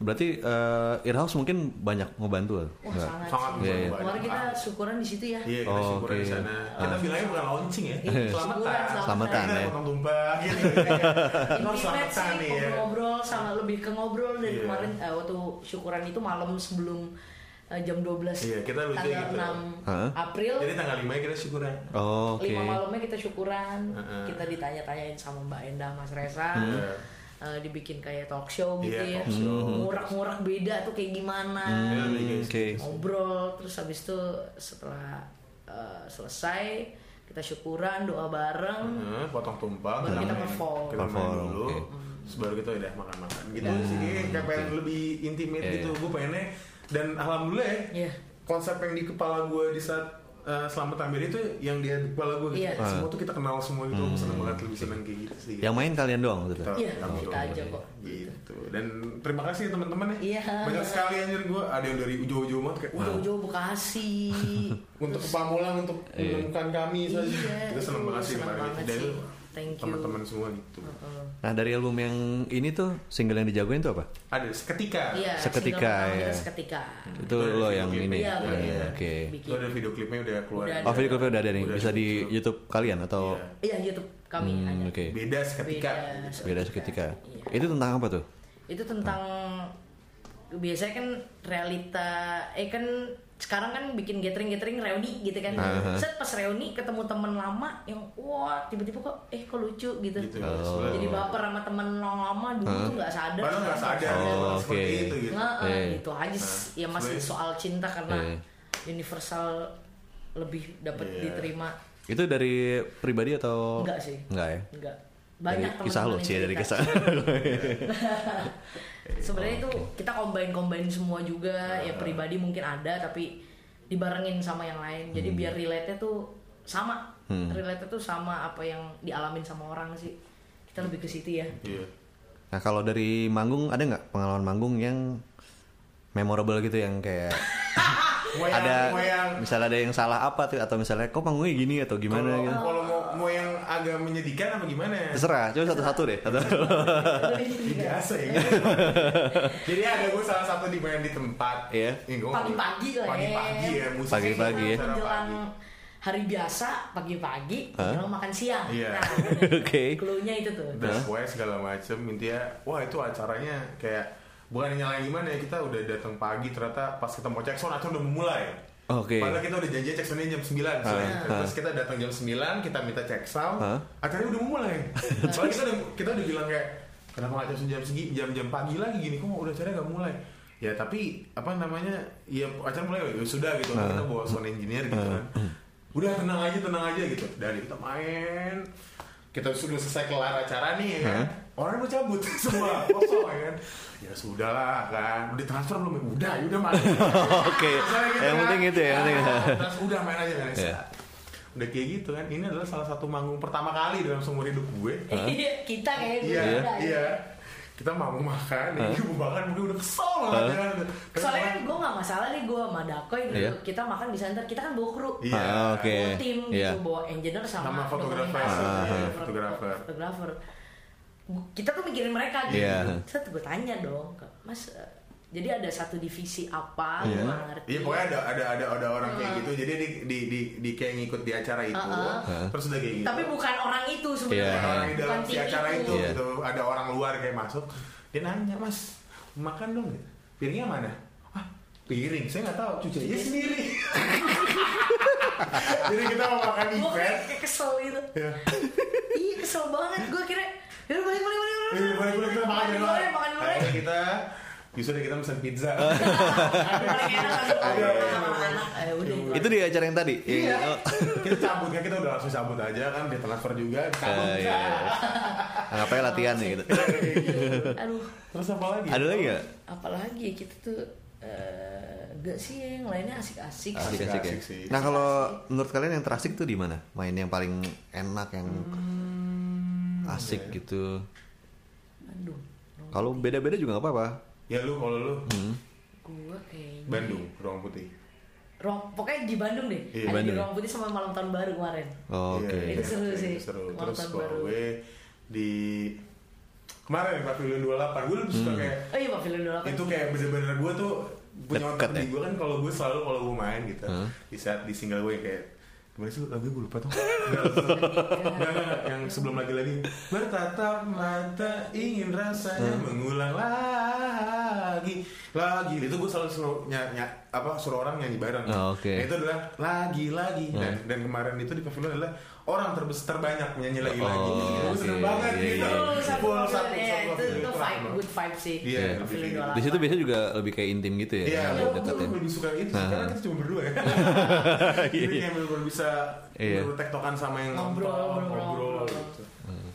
Berarti eh, Earhouse mungkin banyak ngebantu Wah Enggak? sangat. Sangat sih. Iya, iya. Kemarin kita syukuran di situ ya. Iya kita Oh, syukuran di oke. sana. Kita bilangnya bukan launching ya. Iya, Selamatan. Selamatan, Kita ya. potong tumpah gitu. Kita selamatan sih nih ya. ngobrol-ngobrol sama lebih ke ngobrol dan Iya. kemarin eh, waktu syukuran itu malam sebelum eh, jam 12 Iya, kita lucu tanggal gitu. 6 Hah? April Jadi tanggal 5 kita syukuran. Oh, Oke. lima malamnya kita syukuran Heeh. kita ditanya-tanyain sama Mbak Endah Mas Reza Iya. Eh, dibikin kayak talk show gitu Iya, ya show. ngurak-ngurak beda tuh kayak gimana Iya, lebih kayak Oke. ngobrol terus habis itu setelah eh, selesai kita syukuran doa bareng Heeh, potong tumpah Baru kita perform. kita Perform, dulu oke. terus baru kita udah makan-makan gitu sih kayak kayak pengen lebih intimate Iya, gitu iya. gue pengennya dan alhamdulillah ya Iya. konsep yang di kepala gue di saat eh, Selamat Tampil itu yang dia di kepala gue gitu. Iya. Semua tuh kita kenal semua gitu. Gue seneng banget lebih seneng kayak gitu sih. Yang main kalian doang waktu itu. Kita- Iya, kami kita doang. aja kok. Gitu. Dan terima kasih teman-teman ya. Iya. Banyak sekali anjir gue. Ada yang dari ujung-ujung banget kayak wah Jauh-jauh Bekasi. [laughs] untuk ke Pamulang untuk Iya. menemukan kami saja. Iya, Kita seneng itu banget sih seneng kemarin. banget Dan sih. Thank you. teman-teman semua gitu. Heeh. Nah dari album yang ini tuh single yang dijagoin tuh apa? Ada seketika. Iya, Seketika, ya. seketika. Itu Itu lo ada yang ini. Iya, Hmm, bener. Oke. Bikin. Itu ada video klipnya udah keluar. Udah Oh video klipnya udah ada nih. Udah Bisa ada. di YouTube kalian atau? Iya. Iya, YouTube kami Hmm, ada. Oke. Beda seketika. Beda. Beda seketika. Iya. Itu tentang apa tuh? Itu tentang biasanya kan realita eh kan sekarang kan bikin gathering-gathering reuni gitu kan. Aha. Set pas reuni ketemu temen lama yang wah tiba-tiba kok eh kok lucu gitu. Gitu. Oh. Jadi baper sama temen lama dulu Hah? tuh nggak sadar. Padahal nggak sadar Oh, ya, oke. seperti itu gitu. Nggak, eh, Eh. itu aja sih. ya masih soal cinta karena Eh. universal lebih dapat Iya. diterima. Itu dari pribadi atau? Enggak sih. Enggak ya? Enggak. Dari Banyak kisah lo sih yang dari kisah. [laughs] Sebenarnya itu kita combine combine semua juga ya pribadi mungkin ada tapi dibarengin sama yang lain. Jadi biar relate-nya tuh sama. Hmm. Relate tuh sama apa yang dialamin sama orang sih. Kita lebih ke situ ya. Iya. Nah kalau dari manggung ada nggak pengalaman manggung yang memorable gitu yang kayak [laughs] Moyang, ada moyang. misalnya ada yang salah apa tuh atau misalnya kok panggungnya gini atau gimana Kalau gitu. kalau mau mau yang agak menyedihkan apa gimana? Terserah, coba satu-satu deh. Satu. [laughs] [laughs] Biasa ya. Jadi ada gue salah satu di main di tempat. Iya. Pagi-pagi lah ya. Pagi-pagi ya. Pagi-pagi ya. Menjelang pagi. hari biasa pagi-pagi menjelang makan siang. Iya. Nah, [laughs] Oke. Clue-nya itu tuh. Dan pokoknya segala macem intinya wah itu acaranya kayak bukan nyalain gimana ya kita udah datang pagi ternyata pas kita mau cek sound udah memulai. Oke. Padahal kita udah janji cek soundnya jam 9 soalnya. Ah, Terus kita datang jam 9 kita minta cek sound Ah. acaranya udah memulai. [laughs] Soalnya kita udah kita udah bilang kayak kenapa nggak cek jam segi jam-jam pagi lagi? Gini kok udah acaranya nggak mulai. Ya tapi apa namanya ya acara mulai ya sudah gitu. Ah. kita bawa sound engineer gitu kan. Udah tenang aja tenang aja gitu. Dari kita main. Kita sudah selesai kelar acara nih ya kan orang udah cabut [laughs] semua kosong ya kan ya sudah lah kan udah transfer belum ya? udah ya udah main [laughs] Oke. Misalnya gitu Yang kan. penting itu ya, yang penting. Ah, terus udah main aja main aja Iya. udah kayak gitu kan ini adalah salah satu manggung pertama kali dalam seumur hidup gue Iya, kita kayak iya iya kita mau makan ya, ibu makan mungkin udah kesel banget ya. Tapi Soalnya kan gue gak masalah nih gue sama Dakoy gitu Iya. Kita makan di center, kita kan bawa kru Iya. Ah, Oke. Bawa tim Iya. gitu, bawa engineer sama, Sama fotografer. dokumentasi, Ah, ah. fotografer. Fotografer. Kita tuh mikirin mereka gitu. Iya. Set gue tanya dong Mas, eh, jadi ada satu divisi apa, Iya. gue gak ngerti. Iya pokoknya ada ada ada ada orang kayak gitu. Jadi di di di, di kayak ngikut di acara itu Uh-uh. terus udah kayak gitu. Tapi bukan orang itu sebenarnya. Iya. orang di dalam si acara itu. Iya. gitu. Ada orang luar kayak masuk dia nanya mas makan dong gitu. piringnya mana? Ah piring. Saya nggak tahu. Cuci aja sendiri. [laughs] Jadi kita mau makan event kayak, kayak kesel gitu. Ya Iya kesel banget, gue kira Yaudah balik balik balik Ini boleh boleh kita makan dulu ya, makan dulu ya kita Justru deh kita pesan pizza [laughs] anak Eh udah itu di acara yang tadi. Iya. Oh. kita cabut kan kita udah langsung cabut aja kan di transfer juga cabut Eh, iya. [laughs] Ngapain latihan nih gitu. Aduh terus apa lagi Ada lagi nggak? apalagi ya kita tuh eh enggak sih yang lainnya asik-asik Asik-asik ya. Asik-asik sih. Nah kalau menurut kalian yang terasik tuh di mana? Main yang paling enak yang asik gitu. aduh Kalau beda-beda juga nggak apa-apa. ya lu kalau lu Hmm. gua kayaknya Bandung ruang putih Rong, pokoknya di Bandung deh Iya, ada Bandung di? Ruang Putih sama Malam Tahun Baru kemarin Oh, Oke. Iya, Itu seru iya, sih. seru. Malam terus tahun kalau baru. gue di kemarin Pavilion 28 gue lebih suka Hmm. kayak oh iya Pak Film dulu itu kayak bener-bener gue tuh punya Deket otak di ya? gue kan kalau gue selalu kalau gue main gitu Hah? di saat di single gue kayak gimana sih lagu gue lupa tuh. [laughs] Yang sebelum lagi-lagi. Bertatap mata ingin rasanya mengulang lagi. Lagi. Itu gue selalu suruh ny- ny- apa suruh orang nyanyi bareng. Oh, oke. Nah, itu adalah lagi lagi dan dan kemarin itu di pavilion adalah orang terbesar terbanyak nyanyi lagi lagi Oh, gue seneng oke. banget Iya, gitu iya, Itu satu satu satu itu, itu vibe, good vibe sih Iya, Iya. 28. Di situ biasanya juga lebih kayak intim gitu ya. Iya, lebih gue lebih suka itu sih, Nah. karena kita cuma berdua ya. [laughs] Iya, Jadi kayak bener-bener bisa Iya. bener-bener tektokan sama yang Ngobrol, ngobrol, ngobrol. ngobrol. gitu.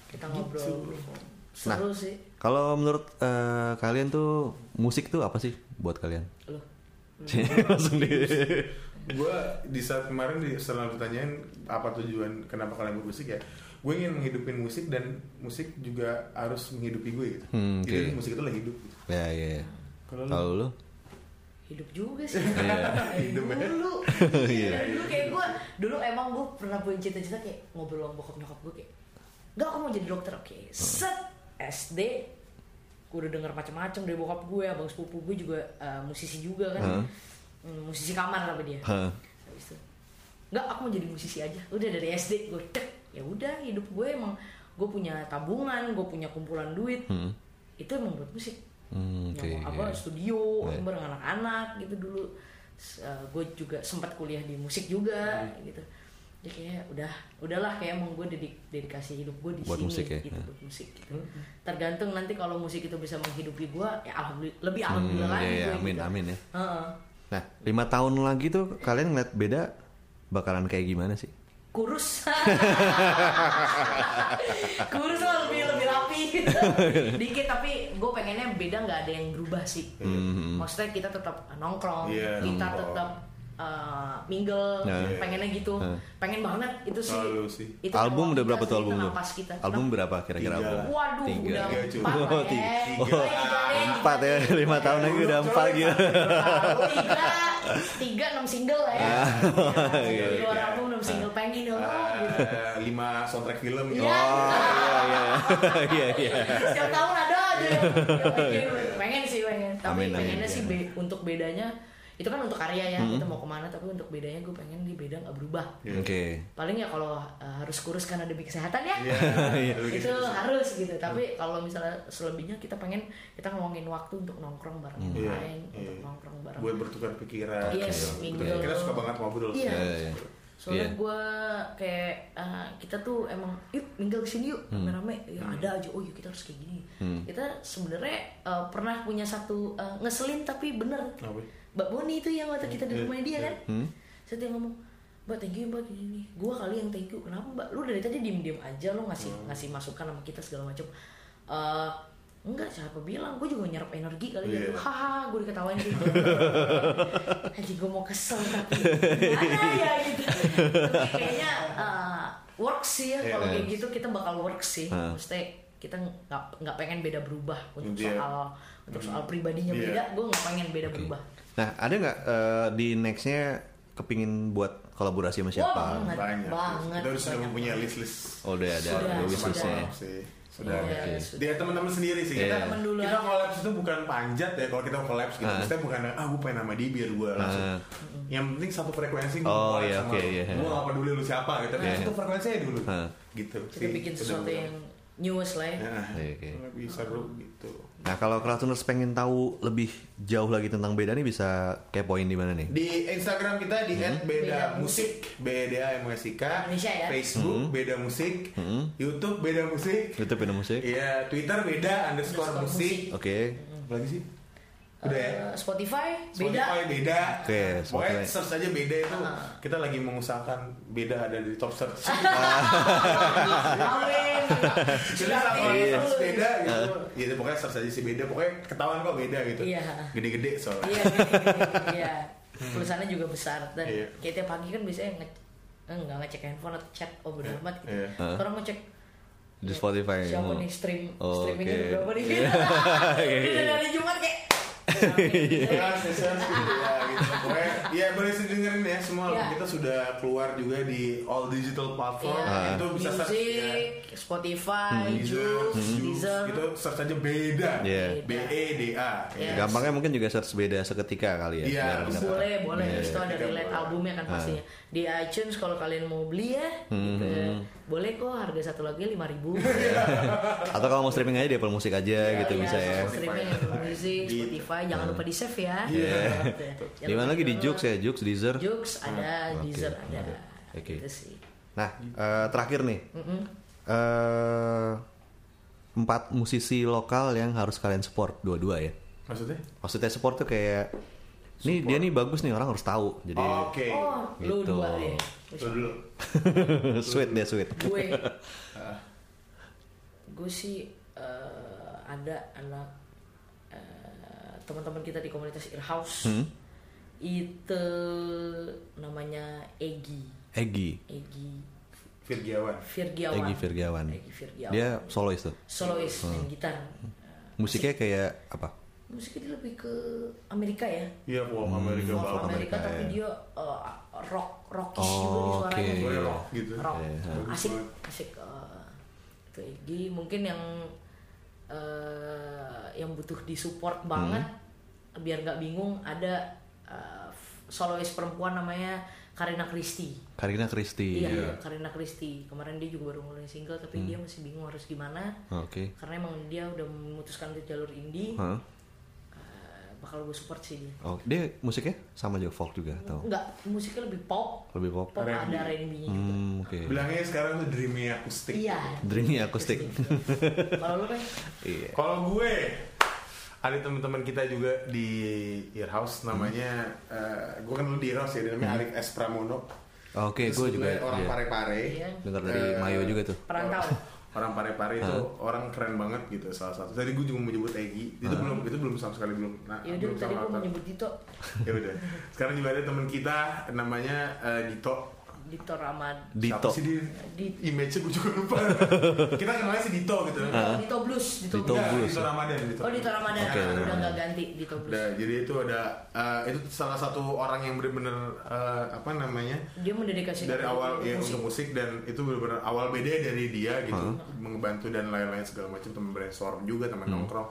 kita ngobrol Nah. seru sih Kalau menurut eh, kalian tuh musik tuh apa sih buat kalian? loh [laughs] Langsung di gue di saat kemarin di setelah ditanyain apa tujuan kenapa kalian bermusik ya gue ingin menghidupin musik dan musik juga harus menghidupi gue gitu Hmm, jadi oke. musik itu lah hidup gitu. Ya, ya. ya. Kalau lu? Kalau lu? hidup juga sih [laughs] Iya. Hidup ya. dulu [laughs] Iya. Dari dulu kayak gue dulu emang gue pernah punya cita-cita kayak ngobrol sama bokap nyokap gue kayak Gak aku mau jadi dokter oke set SD gue udah denger macam-macam dari bokap gue abang sepupu gue juga eh, musisi juga kan Hah? Hmm, musisi kamar apa dia Hah. habis itu nggak aku mau jadi musisi aja udah dari SD gue cek ya udah hidup gue emang gue punya tabungan gue punya kumpulan duit Hmm. itu emang buat musik Hmm, oke. yang apa iya. studio Iya. bareng anak-anak gitu dulu uh, gue juga sempat kuliah di musik juga Hmm. gitu jadi kayak udah udahlah kayak emang gue dedik dedikasi hidup gue di Buat sini musik ya? gitu Ya. buat musik gitu tergantung nanti kalau musik itu bisa menghidupi gue ya alhamdulillah lebih Hmm, alhamdulillah lagi iya, iya, gue amin, gitu. amin ya. Heeh. Nah, lima tahun lagi tuh kalian ngeliat beda bakalan kayak gimana sih? kurus kurus lah lebih lebih rapi [laughs] dikit tapi gue pengennya beda nggak ada yang berubah sih Hmm. maksudnya kita tetap nongkrong Iya, kita nongkrong. tetap uh, mingle Nah. pengennya gitu Nah. pengen banget itu sih Selalu sih. itu album udah kita berapa tuh album kita Album berapa kira-kira Tiga. album? waduh Tiga. udah Tiga, empat Oh, lah tiga. ya. Oh. Empat ya, lima tahun lagi udah empat gitu. Tiga tiga enam single lah ya iya, Di luar album enam single pengen dong. Eh, lima soundtrack film gitu. Iya. Oh, iya, iya. [laughs] Iya, iya. Setiap tahun ada aja [laughs] pengen sih pengen. Tapi pengennya sih untuk bedanya itu kan untuk karya ya Hmm. kita mau ke mana tapi untuk bedanya gue pengen di beda nggak berubah. Oke. Paling ya kalau uh, harus kurus karena demi kesehatan ya. Iya. [laughs] itu harus gitu. Tapi kalau misalnya selebihnya kita pengen kita ngomongin waktu untuk nongkrong bareng yang Iya, lain, untuk iya. nongkrong bareng. buat bertukar pikiran Yes, Oke. mingle. kita suka banget ngobrol Iya. Iya, iya. Soalnya Iya. gue kayak uh, kita tuh emang yuk minggal ke sini yuk rame-rame ya ada aja oh yuk kita harus kayak gini. Hmm. Kita sebenarnya uh, pernah punya satu uh, ngeselin tapi bener. Apa? Mbak Boni itu yang waktu kita di Iya, rumah dia kan. Hmm. Saya dia ngomong Mbak thank you mbak gini nih Gue kali yang thank you Kenapa mbak Lu dari tadi diem-diem aja Lu ngasih Hmm. ngasih masukan sama kita segala macam Eh Enggak siapa bilang Gue juga nyerap energi kali Iya. gitu Haha gue diketawain gitu [laughs] Anjing gue mau kesel tapi Gimana ya gitu Tapi kayaknya eh, Works sih ya Kalau Iya. kayak gitu kita bakal works sih Ah. Maksudnya kita nggak nggak pengen beda berubah untuk Iya. soal untuk soal pribadinya Iya. beda gue nggak pengen beda berubah Nah, ada nggak eh, di nextnya kepingin buat kolaborasi sama siapa? Wah, banget. banyak Banget, kita sudah mempunyai banget. list list Oh, udah ada Sudah, ada wishlistnya ya? sih sudah oke. sudah. dia teman-teman sendiri sih kita Iya. Temen dulu kita kolaps itu bukan panjat ya kalau kita kolaps gitu Ah. maksudnya bukan ah gue pengen nama dia biar gue langsung Ah. yang penting satu frekuensi gue Oh, iya, sama oke, lu. iya. gue gak peduli lu siapa gitu tapi Iya. satu frekuensi aja dulu Ah. gitu kita sih. bikin Udah sesuatu yang news lah ya. Nah, Iya, oke. lebih seru gitu Nah, kalau Kratuners pengen tahu lebih jauh lagi tentang beda nih bisa kepoin di mana nih? di Instagram kita di Hmm. @beda Beda musik B D A M U S I K Indonesia ya? Facebook beda musik Hmm. YouTube beda musik YouTube beda musik. Iya Twitter beda underscore Underscore musik musik. Oke. apa lagi sih udah ya Eh, Spotify beda. Spotify beda. Oke, Pokoknya Spotify. search aja beda itu. Ah. Kita lagi mengusahakan beda ada di top search. [laughs] Amin. [laughs] Jadi Sudah sama tinggi search beda gitu. Ya pokoknya search aja si beda. Pokoknya ketahuan kok beda gitu. Iya. Gede-gede soalnya. Iya, iya. Tulisannya juga besar dan Iya. kayak tiap pagi kan biasanya nge eh, nggak ngecek handphone atau chat oh bodo Iya. amat gitu. Iya. Sekarang ngecek Di Spotify. siapa nih stream Oh, streamingnya oke. berapa nih? Iya. [laughs] Ini dari hari Jumat kayak Ya, search gitu ya gitu. Pokoknya ya boleh sih dengerin ya semua Iya. kita sudah keluar juga di all digital platform. Iya. Itu bisa search ya. Spotify, Deezer, Joox, Deezer. itu search aja beda. Iya. B E D A. Iya. Gampangnya mungkin juga search beda seketika kali ya. Iya, biar bisa. dapat. boleh boleh Iya, Terus itu iya. ada relate albumnya kan pastinya di iTunes kalau kalian mau beli ya gitu. Hmm. boleh kok harga satu lagi lima ribu [laughs] Atau kalau mau streaming aja di Apple Music aja gitu bisa ya. streaming Apple Music Gitu. Spotify jangan lupa di save ya Iya. Jangan Di mana lagi di. Joox ya, Joox, Deezer. Joox ada Oke, Deezer ada oke. gitu sih Nah, eh, terakhir nih. Mm-mm. eh empat musisi lokal yang harus kalian support dua-dua ya. Maksudnya? Maksudnya support tuh kayak nih dia nih bagus nih orang harus tahu. Jadi Oke. oh lu Gitu. dua deh Lu dulu. [laughs] sweet deh sweet. gue [laughs] gue sih eh, ada anak eh, teman-teman kita di komunitas Earhouse Hmm? itu namanya Egi Egi Egi Virgiawan. Virgiawan Egi Virgiawan Egi Virgiawan dia solois tuh solois main gitar musiknya kayak apa musiknya dia lebih ke Amerika ya Iya, folk Amerika Folk banget. Amerika, Amerika, tapi ya. dia uh, rock rockish Oh, juga di suaranya oke. Boleh rock gitu. rock Iya. Uh, asik asik uh, itu Egi mungkin yang uh, yang butuh disupport banget Hmm. biar nggak bingung ada uh, solois perempuan namanya Karina Christie Karina Christie iya Iya. Karina Christie kemarin dia juga baru ngeluarin single tapi dia masih bingung harus gimana oke karena emang dia udah memutuskan untuk jalur indie Hah? Uh, bakal gue support sih dia Oh, dia musiknya sama juga folk juga atau Enggak, musiknya lebih pop. lebih pop? Pop R&B. ada R&B-nya juga. Hmm, oke. Bilangnya sekarang tuh dreamy akustik. Iya. Dreamy akustik. Kalau lu kan Iya. Kalau gue ada teman-teman kita juga di Earhouse namanya eh, gue kan dulu di Earhouse ya dia namanya Arif S Pramono. Oke, Terus gue juga orang iya. Pare-Pare. Iya. dengar dari Eh, Mayo juga tuh. perantau. [laughs] Orang Pare-Pare itu orang keren banget gitu salah satu. Tadi gue juga menyebut Egi. Itu belum itu belum sama sekali belum. Nah, Ya udah tadi Atta. menyebut Dito. [laughs] ya udah. Sekarang juga ada teman kita namanya eh, Dito. Dito Ramad. Dito. Siapa sih dia? Image-nya gue juga lupa. [laughs] kita kenalnya si Dito gitu. Dito Blues, Dito, Dito Blues. Blues, Dito ya. Ramadan. Dito. Oh Dito Ramadan Oke, udah Ramadan. nggak ganti Dito Blues. Udah, jadi itu ada eh, itu salah satu orang yang benar-benar eh, apa namanya Dia mendedikasikan dari awal ya musik. untuk musik dan itu benar-benar awal beda dari dia gitu membantu dan lain-lain segala macam teman brainstorm juga teman nongkrong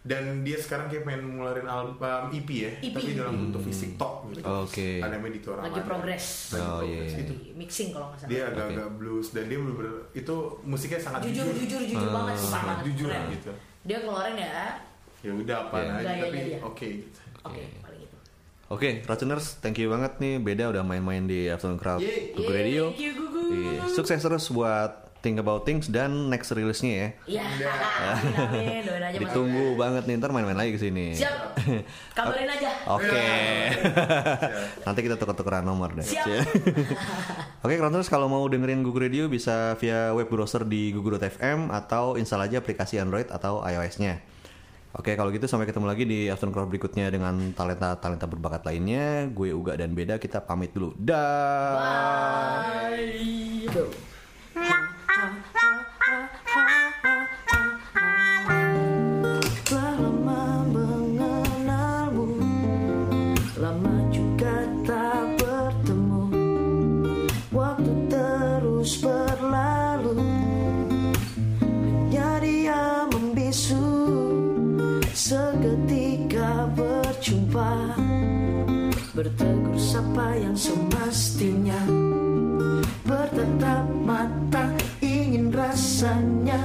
dan dia sekarang kayak pengen ngeluarin album EP ya EP. tapi dalam bentuk fisik tok gitu Oke. ada namanya Dito Lagi progres. Oh, iya. gitu. Di mixing kalau nggak salah. dia agak-agak blues dan dia benar-benar itu musiknya sangat jujur, jujur jujur, jujur banget. sangat jujur keren. gitu Dia keluarin ya. ya udah apa Iya. aja tapi oke gitu. Oke, paling itu. Oke, Racuners, thank you banget nih Beda udah main-main di Afternoon Crowd. Gugu Radio. Thank you, Gugu. Iya, Sukses terus buat Think About Things dan next rilisnya ya. Iya, amin, [laughs] amin. Doain aja mas. Ditunggu banget nih, ntar main-main lagi ke sini. Siap. [laughs] Kabarin aja. Oke. [laughs] Nanti kita tuker-tukeran nomor deh. Siap. Oke, Crowners kalau mau dengerin Google Radio bisa via web browser di google.fm atau install aja aplikasi Android atau iOS-nya. Oke, kalau gitu sampai ketemu lagi di Afternoon Crowd berikutnya dengan talenta-talenta berbakat lainnya. Gue Uga dan Beda kita pamit dulu. Dah. Bye. Go. Bertegur sapa yang semestinya. Bertatap mata ingin rasanya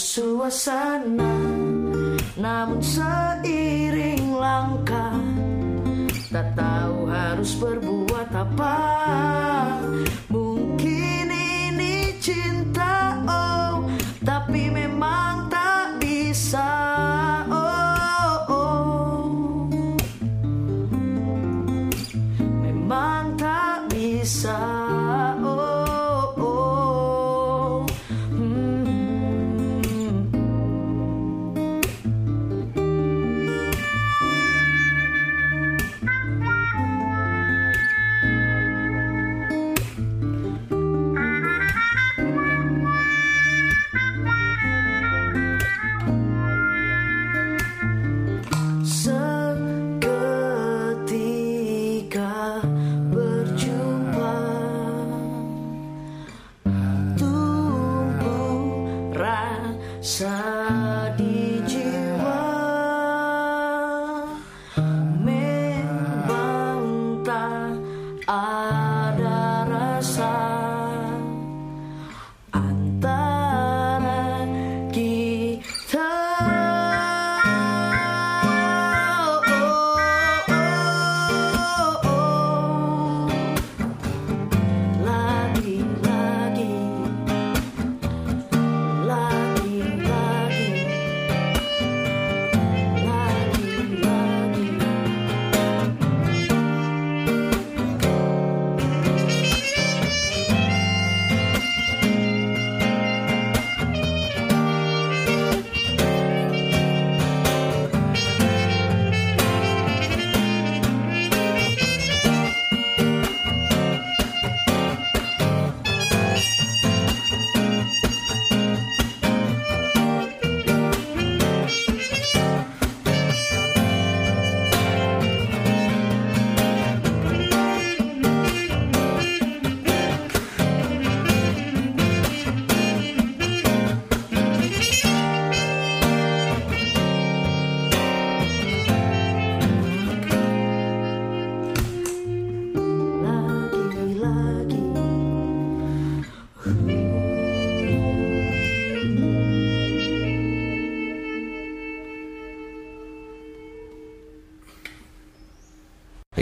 suasana Namun seiring langkah Tak tahu harus berbuat apa